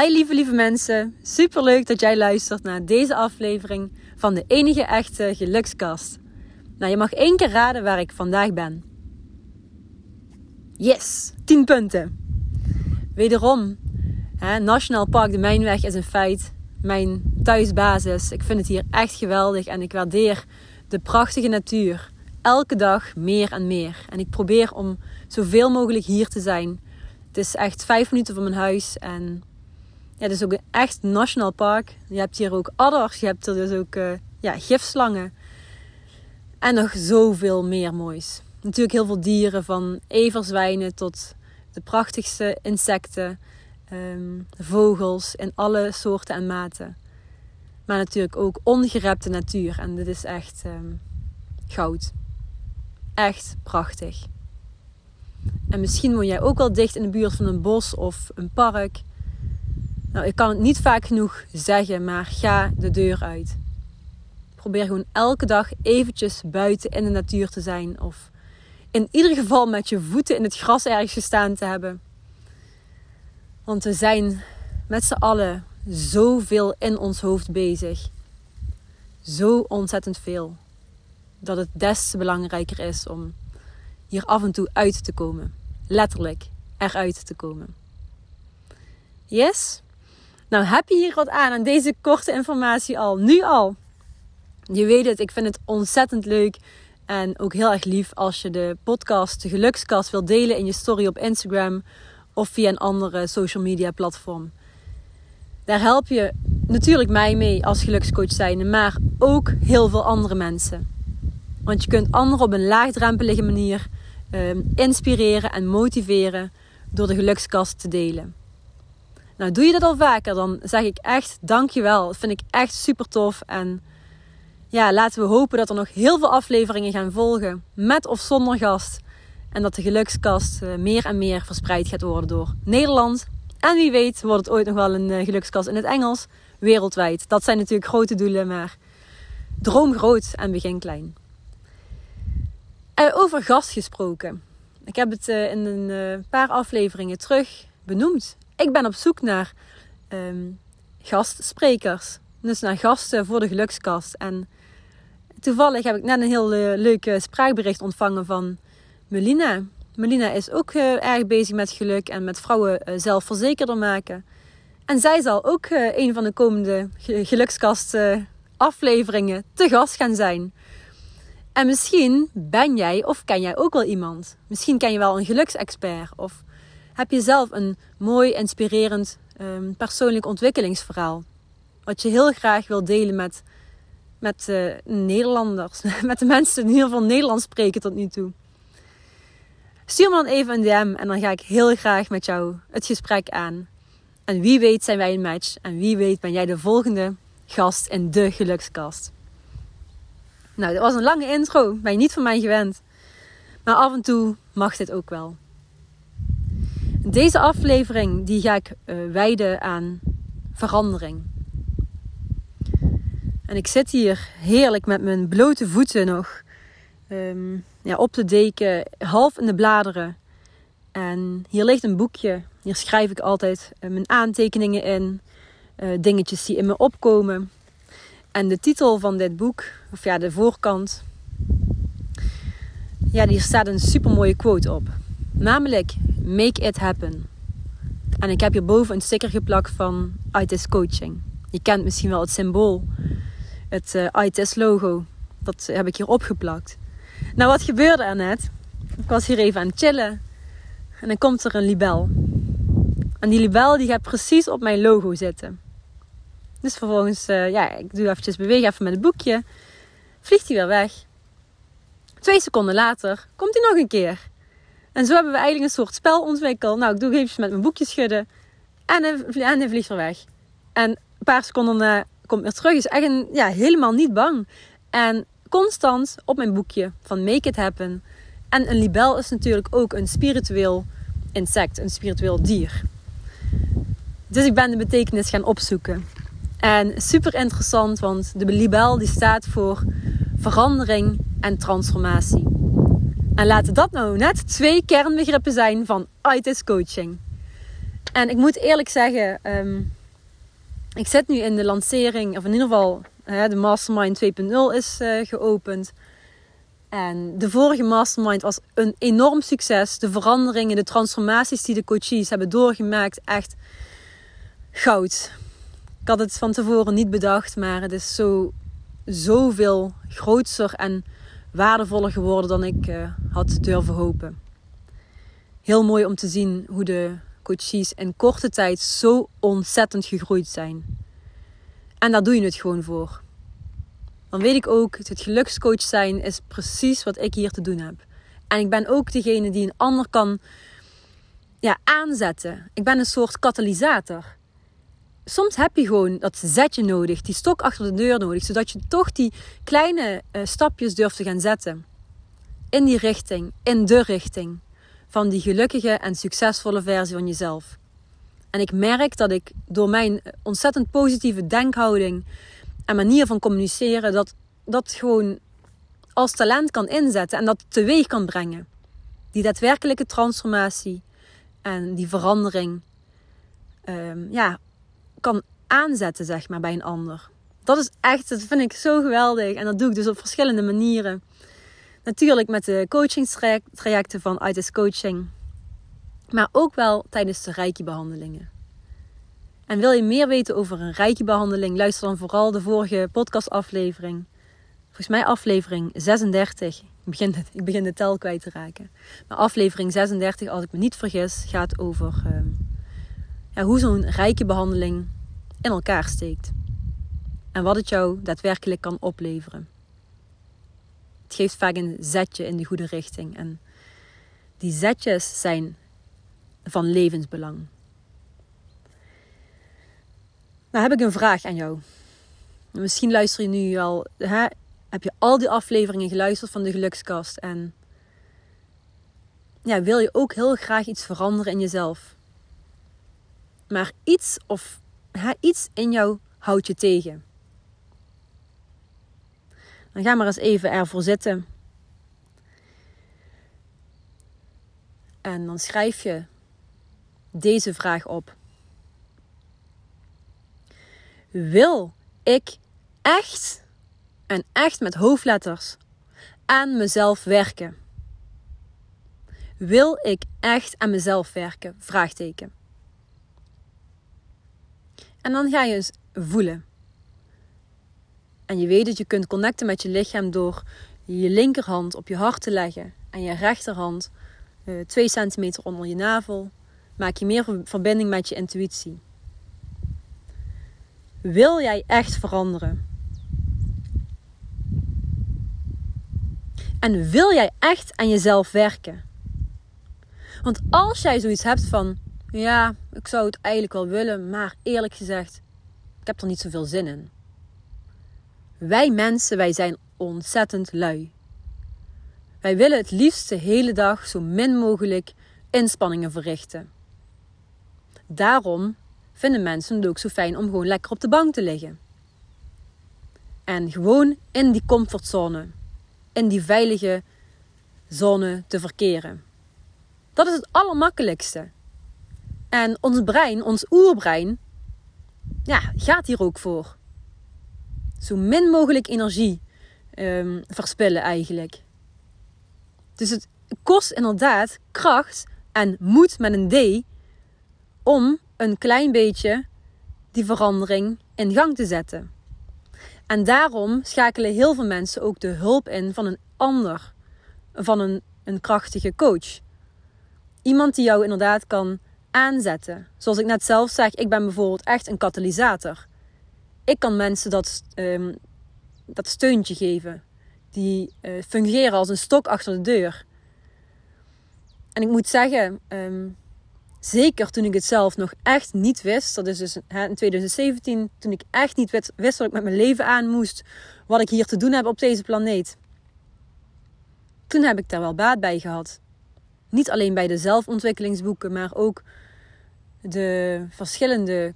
Hi lieve lieve mensen, super leuk dat jij luistert naar deze aflevering van de enige echte gelukskast. Nou, je mag één keer raden waar ik vandaag ben. Yes, 10 punten. Wederom, hè, Nationaal Park de Mijnweg is een feit. Mijn thuisbasis. Ik vind het hier echt geweldig en ik waardeer de prachtige natuur. Elke dag meer en meer. En ik probeer om zoveel mogelijk hier te zijn. Het is echt vijf minuten van mijn huis en ja, het is ook een echt nationaal park. Je hebt hier ook adders, je hebt er dus ook uh, ja, gifslangen. En nog zoveel meer moois. Natuurlijk heel veel dieren, van everzwijnen tot de prachtigste insecten, um, vogels in alle soorten en maten. Maar natuurlijk ook ongerepte natuur. En dit is echt um, goud. Echt prachtig. En misschien woon jij ook wel dicht in de buurt van een bos of een park. Nou, ik kan het niet vaak genoeg zeggen, maar ga de deur uit. Probeer gewoon elke dag eventjes buiten in de natuur te zijn. Of in ieder geval met je voeten in het gras ergens gestaan te hebben. Want we zijn met z'n allen zoveel in ons hoofd bezig. Zo ontzettend veel. Dat het des te belangrijker is om hier af en toe uit te komen. Letterlijk eruit te komen. Yes? Nou, heb je hier wat aan aan deze korte informatie al? Nu al. Je weet het, ik vind het ontzettend leuk en ook heel erg lief als je de podcast, de gelukskast, wilt delen in je story op Instagram of via een andere social media platform. Daar help je natuurlijk mij mee als gelukscoach zijn, maar ook heel veel andere mensen. Want je kunt anderen op een laagdrempelige manier uh, inspireren en motiveren door de gelukskast te delen. Nou, doe je dat al vaker, dan zeg ik echt dankjewel. Dat vind ik echt super tof. En ja, laten we hopen dat er nog heel veel afleveringen gaan volgen. Met of zonder gast. En dat de gelukskast eh, meer en meer verspreid gaat worden door Nederland. En wie weet wordt het ooit nog wel een eh, gelukskast in het Engels. Wereldwijd. Dat zijn natuurlijk grote doelen, maar droom groot en begin klein. En over gast gesproken. Ik heb het eh, in een paar afleveringen terug benoemd ik ben op zoek naar um, gastsprekers. Dus naar gasten voor de gelukskast. En toevallig heb ik net een heel uh, leuk spraakbericht ontvangen van Melina. Melina is ook uh, erg bezig met geluk en met vrouwen uh, zelfverzekerder maken. En zij zal ook een van de komende gelukskast afleveringen te gast gaan zijn. En misschien ben jij of ken jij ook wel iemand. Misschien ken je wel een geluksexpert of heb je zelf een mooi, inspirerend um, persoonlijk ontwikkelingsverhaal. Wat je heel graag wil delen met, met uh, Nederlanders. met de mensen die in ieder geval Nederlands spreken tot nu toe. Stuur me dan even een DM en dan ga ik heel graag met jou het gesprek aan. En wie weet zijn wij een match. En wie weet ben jij de volgende gast in de gelukskast. Nou, dat was een lange intro. Ben je niet van mij gewend. Maar af en toe mag dit ook wel. Deze aflevering die ga ik uh, wijden aan verandering. En ik zit hier heerlijk met mijn blote voeten nog um, ja, op de deken, half in de bladeren. En hier ligt een boekje. Hier schrijf ik altijd uh, mijn aantekeningen in, uh, dingetjes die in me opkomen. En de titel van dit boek, of ja, de voorkant, ja, hier staat een super mooie quote op. Namelijk, Make it happen. En ik heb hierboven een sticker geplakt van ITIS Coaching. Je kent misschien wel het symbool, het uh, eh, ITIS logo. Dat heb ik hier opgeplakt. Nou, wat gebeurde er net? Ik was hier even aan het chillen. En dan komt er een libel. En die libel die gaat precies op mijn logo zitten. Dus vervolgens, uh, ja, ik doe eventjes bewegen even met het boekje. Vliegt hij weer weg. Twee seconden later komt hij nog een keer. En zo hebben we eigenlijk een soort spel ontwikkeld. Nou, ik doe even met mijn boekje schudden. En hij, en vliegt er weg. En een paar seconden na komt weer terug. Is echt een, ja, helemaal niet bang. En constant op mijn boekje van Make It Happen. En een libel is natuurlijk ook een spiritueel insect, een spiritueel dier. Dus ik ben de betekenis gaan opzoeken. En super interessant, want de libel die staat voor verandering en transformatie. En laten dat nou net twee kernbegrippen zijn van ITIS coaching. En ik moet eerlijk zeggen, ehm, ik zit nu in de lancering, of in ieder geval de Mastermind 2.0 is uh, geopend. En de vorige Mastermind was een enorm succes. De veranderingen, de transformaties die de coaches hebben doorgemaakt, echt goud. Ik had het van tevoren niet bedacht, maar het is zo, zoveel groter en waardevoller geworden dan ik uh, had durven hopen. Heel mooi om te zien hoe de coaches in korte tijd zo ontzettend gegroeid zijn. En daar doe je het gewoon voor. Dan weet ik ook, het gelukscoach zijn is precies wat ik hier te doen heb. En ik ben ook degene die een ander kan ja, aanzetten. Ik ben een soort katalysator. Soms heb je gewoon dat zetje nodig, die stok achter de deur nodig, zodat je toch die kleine uh, stapjes durft te gaan zetten. In die richting, in de richting van die gelukkige en succesvolle versie van jezelf. En ik merk dat ik door mijn ontzettend positieve denkhouding en manier van communiceren, dat dat gewoon als talent kan inzetten en dat teweeg kan brengen. Die daadwerkelijke transformatie en die verandering um, ja, kan aanzetten, zeg maar, bij een ander. Dat is echt, dat vind ik zo geweldig. En dat doe ik dus op verschillende manieren. Natuurlijk met de coachingstrajecten van ITIS Coaching. Maar ook wel tijdens de Reiki-behandelingen. En wil je meer weten over een Reiki-behandeling? Luister dan vooral de vorige podcastaflevering. Volgens mij aflevering 36. Ik begin, de, ik begin de tel kwijt te raken. Maar aflevering 36, als ik me niet vergis, gaat over ehm, hoe zo'n Reiki-behandeling in elkaar steekt. En wat het jou daadwerkelijk kan opleveren het geeft vaak een zetje in de goede richting. En die zetjes zijn van levensbelang. Nou heb ik een vraag aan jou. Misschien luister je nu al, hè, heb je al die afleveringen geluisterd van de gelukskast en ja, wil je ook heel graag iets veranderen in jezelf. Maar iets of iets in jou houdt je tegen. Dan ga maar eens even ervoor zitten. En dan schrijf je deze vraag op. Wil ik echt, en echt met hoofdletters, aan mezelf werken? Wil ik echt aan mezelf werken? Vraagteken. En dan ga je eens voelen. En je weet dat je kunt connecten met je lichaam door je linkerhand op je hart te leggen en je rechterhand uh, eh, 2 centimeter onder je navel. Maak je meer verbinding met je intuïtie. Wil jij echt veranderen? En wil jij echt aan jezelf werken? Want als jij zoiets hebt van, ja, ik zou het eigenlijk wel willen, maar eerlijk gezegd, ik heb er niet zoveel zin in. Wij mensen, wij zijn ontzettend lui. Wij willen het liefst de hele dag zo min mogelijk inspanningen verrichten. Daarom vinden mensen het ook zo fijn om gewoon lekker op de bank te liggen. En gewoon in die comfortzone, in die veilige zone te verkeren. Dat is het allermakkelijkste. En ons brein, ons oerbrein, ja, gaat hier ook voor zo min mogelijk energie um, verspillen eigenlijk. Dus het kost inderdaad kracht en moed met een D om een klein beetje die verandering in gang te zetten. En daarom schakelen heel veel mensen ook de hulp in van een ander, van een, een krachtige coach. Iemand die jou inderdaad kan aanzetten. Zoals ik net zelf zeg, ik ben bijvoorbeeld echt een katalysator ik kan mensen dat, um, dat steuntje geven. Die uh, fungeren als een stok achter de deur. En ik moet zeggen, um, Zeker toen ik het zelf nog echt niet wist. Dat is dus in 2017, toen ik echt niet wist, wist wat ik met mijn leven aan moest. Wat ik hier te doen heb op deze planeet. Toen heb ik daar wel baat bij gehad. Niet alleen bij de zelfontwikkelingsboeken, maar ook de verschillende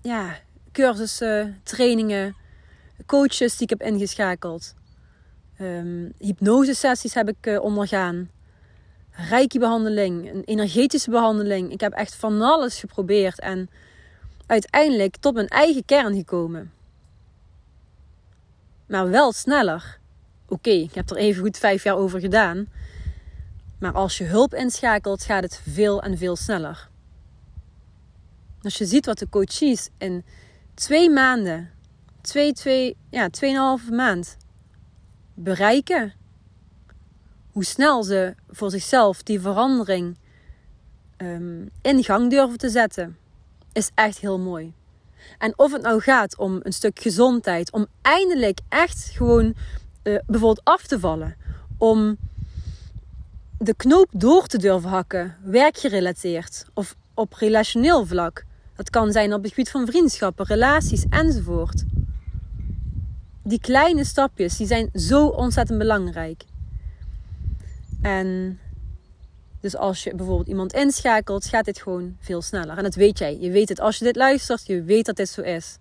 ja, cursussen, trainingen, coaches die ik heb ingeschakeld. Um, hypnosesessies heb ik uh, ondergaan. Reiki-behandeling, een energetische behandeling. Ik heb echt van alles geprobeerd en uiteindelijk tot mijn eigen kern gekomen. Maar wel sneller. Oké, ik heb er even goed vijf jaar over gedaan. Maar als je hulp inschakelt, gaat het veel en veel sneller. Als je ziet wat de coaches in twee maanden, twee, twee, ja, tweeënhalve maand bereiken. Hoe snel ze voor zichzelf die verandering um, in gang durven te zetten, is echt heel mooi. En of het nou gaat om een stuk gezondheid, om eindelijk echt gewoon uh, bijvoorbeeld af te vallen, om de knoop door te durven hakken, werkgerelateerd of op relationeel vlak. Dat kan zijn op het gebied van vriendschappen, relaties enzovoort. Die kleine stapjes, die zijn zo ontzettend belangrijk. En dus als je bijvoorbeeld iemand inschakelt, gaat dit gewoon veel sneller. En dat weet jij. Je weet het als je dit luistert, je weet dat dit zo is.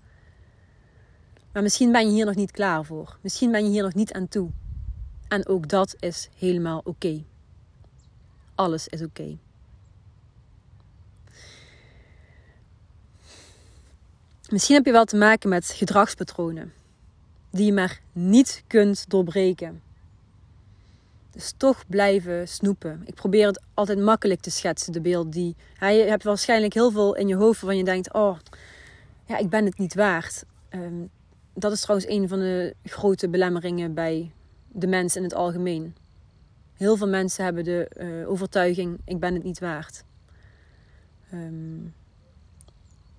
Maar misschien ben je hier nog niet klaar voor. Misschien ben je hier nog niet aan toe. En ook dat is helemaal oké. Alles is oké. Misschien heb je wel te maken met gedragspatronen die je maar niet kunt doorbreken. Dus toch blijven snoepen. Ik probeer het altijd makkelijk te schetsen, de beeld die. je hebt waarschijnlijk heel veel in je hoofd waarvan je denkt: oh, ja, ik ben het niet waard. Um, dat is trouwens een van de grote belemmeringen bij de mensen in het algemeen. Heel veel mensen hebben de uh, overtuiging: ik ben het niet waard. Um,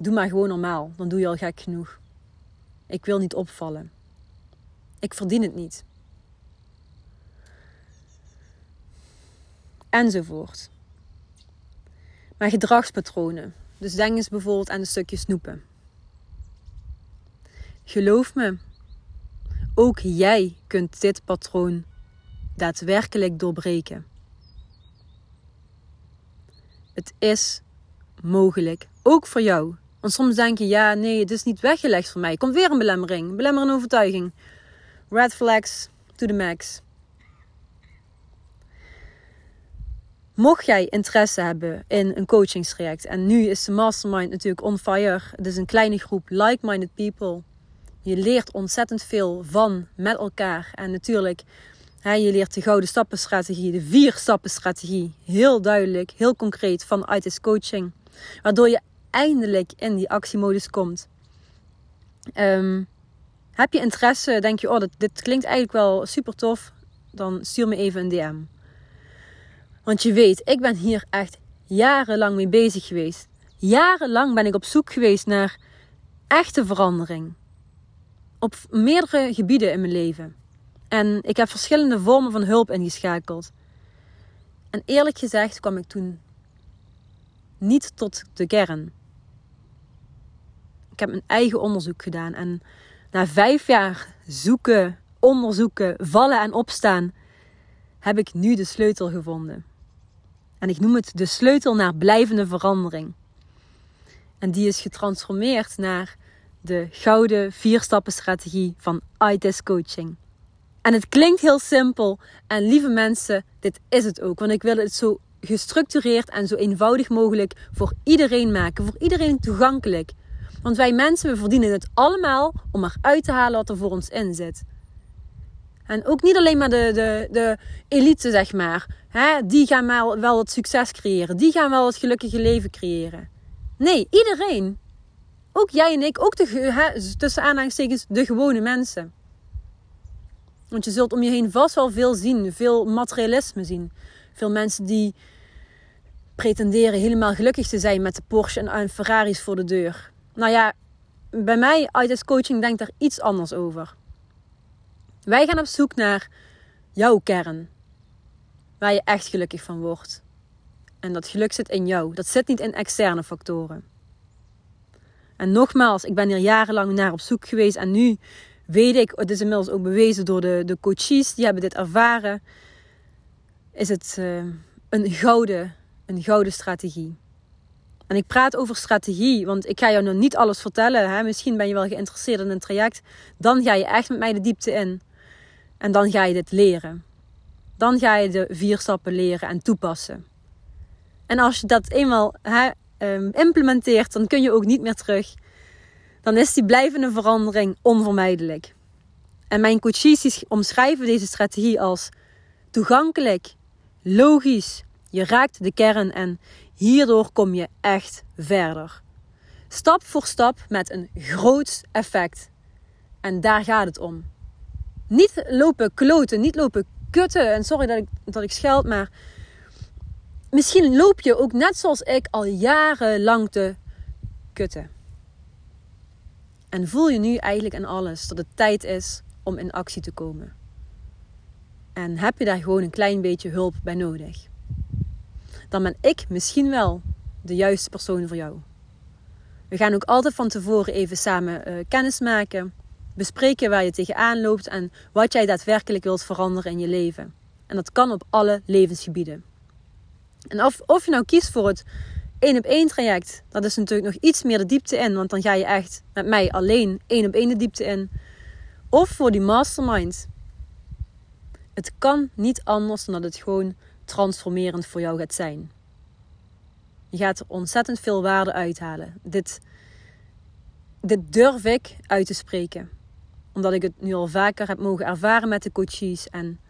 doe maar gewoon normaal, dan doe je al gek genoeg. Ik wil niet opvallen. Ik verdien het niet. Enzovoort. Maar gedragspatronen. Dus denk eens bijvoorbeeld aan een stukje snoepen. Geloof me, ook jij kunt dit patroon daadwerkelijk doorbreken. Het is mogelijk, ook voor jou. Want soms denk je, ja, nee, het is niet weggelegd voor mij. Komt weer een belemmering, belemmerende overtuiging. Red flags to the max. Mocht jij interesse hebben in een coachingstraject, en nu is de mastermind natuurlijk on fire, het is een kleine groep like-minded people. Je leert ontzettend veel van met elkaar. En natuurlijk, hè, je leert de gouden stappenstrategie, de vier stappenstrategie, heel duidelijk, heel concreet van ITIS coaching. Waardoor je eindelijk in die actiemodus komt. Um, heb je interesse, denk je, oh, dit klinkt eigenlijk wel super tof, dan stuur me even een DM. Want je weet, ik ben hier echt jarenlang mee bezig geweest. Jarenlang ben ik op zoek geweest naar echte verandering. Op meerdere gebieden in mijn leven. En ik heb verschillende vormen van hulp ingeschakeld. En eerlijk gezegd kwam ik toen niet tot de kern. Ik heb mijn eigen onderzoek gedaan en na vijf jaar zoeken, onderzoeken, vallen en opstaan, heb ik nu de sleutel gevonden. En ik noem het de sleutel naar blijvende verandering. En die is getransformeerd naar de gouden vierstappenstrategie van ITIS coaching. En het klinkt heel simpel. En lieve mensen, dit is het ook. Want ik wil het zo gestructureerd en zo eenvoudig mogelijk voor iedereen maken. Voor iedereen toegankelijk. Want wij mensen, we verdienen het allemaal om eruit te halen wat er voor ons in zit. En ook niet alleen maar de, de, de elite, zeg maar. Hè, die gaan wel, wel het succes creëren. Die gaan wel het gelukkige leven creëren. Nee, iedereen. Ook jij en ik, ook de, tussen aanhalingstekens de gewone mensen. Want je zult om je heen vast wel veel zien. Veel materialisme zien. Veel mensen die pretenderen helemaal gelukkig te zijn met de Porsche en Ferraris voor de deur. Nou ja, bij mij, ITS Coaching, denkt daar iets anders over. Wij gaan op zoek naar jouw kern. Waar je echt gelukkig van wordt. En dat geluk zit in jou. Dat zit niet in externe factoren. En nogmaals, ik ben hier jarenlang naar op zoek geweest. En nu weet ik, het is inmiddels ook bewezen door de, de coaches, die hebben dit ervaren. Is het uh, een, gouden, een gouden strategie. En ik praat over strategie, want ik ga jou nog niet alles vertellen. Hè? Misschien ben je wel geïnteresseerd in een traject. Dan ga je echt met mij de diepte in. En dan ga je dit leren. Dan ga je de vier stappen leren en toepassen. En als je dat eenmaal hè, ehm, implementeert, dan kun je ook niet meer terug. Dan is die blijvende verandering onvermijdelijk. En mijn coaches omschrijven deze strategie als toegankelijk, logisch. Je raakt de kern en hierdoor kom je echt verder. Stap voor stap met een groot effect. En daar gaat het om. Niet lopen kloten, niet lopen kutten. En sorry dat ik, dat ik scheld, maar misschien loop je ook net zoals ik al jarenlang te kutten. En voel je nu eigenlijk in alles dat het tijd is om in actie te komen. En heb je daar gewoon een klein beetje hulp bij nodig. Dan ben ik misschien wel de juiste persoon voor jou. We gaan ook altijd van tevoren even samen uh, kennis maken. Bespreken waar je tegenaan loopt en wat jij daadwerkelijk wilt veranderen in je leven. En dat kan op alle levensgebieden. En of, of je nou kiest voor het één op één traject, dat is natuurlijk nog iets meer de diepte in, want dan ga je echt met mij alleen één op één de diepte in. Of voor die mastermind. Het kan niet anders dan dat het gewoon transformerend voor jou gaat zijn. Je gaat er ontzettend veel waarde uithalen. Dit, dit durf ik uit te spreken. Omdat ik het nu al vaker heb mogen ervaren met de coaches. En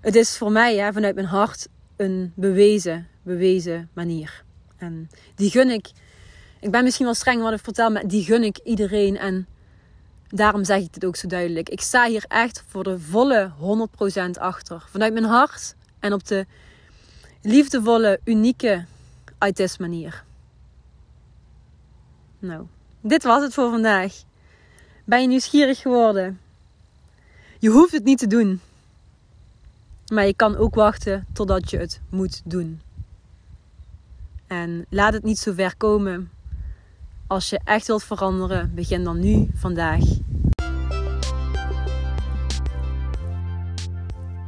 het is voor mij hè, vanuit mijn hart een bewezen, bewezen manier. En die gun ik. Ik ben misschien wel streng wat ik vertel, maar die gun ik iedereen. En daarom zeg ik het ook zo duidelijk. Ik sta hier echt voor de volle 100% achter. Vanuit mijn hart en op de liefdevolle, unieke autisme manier. Nou, dit was het voor vandaag. Ben je nieuwsgierig geworden? Je hoeft het niet te doen. Maar je kan ook wachten totdat je het moet doen. En laat het niet zo ver komen. Als je echt wilt veranderen, begin dan nu, vandaag.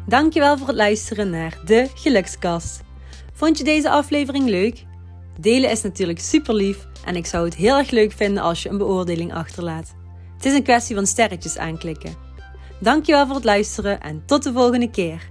Dankjewel voor het luisteren naar de Gelukskast. Vond je deze aflevering leuk? Delen is natuurlijk super lief en ik zou het heel erg leuk vinden als je een beoordeling achterlaat. Het is een kwestie van sterretjes aanklikken. Dankjewel voor het luisteren en tot de volgende keer.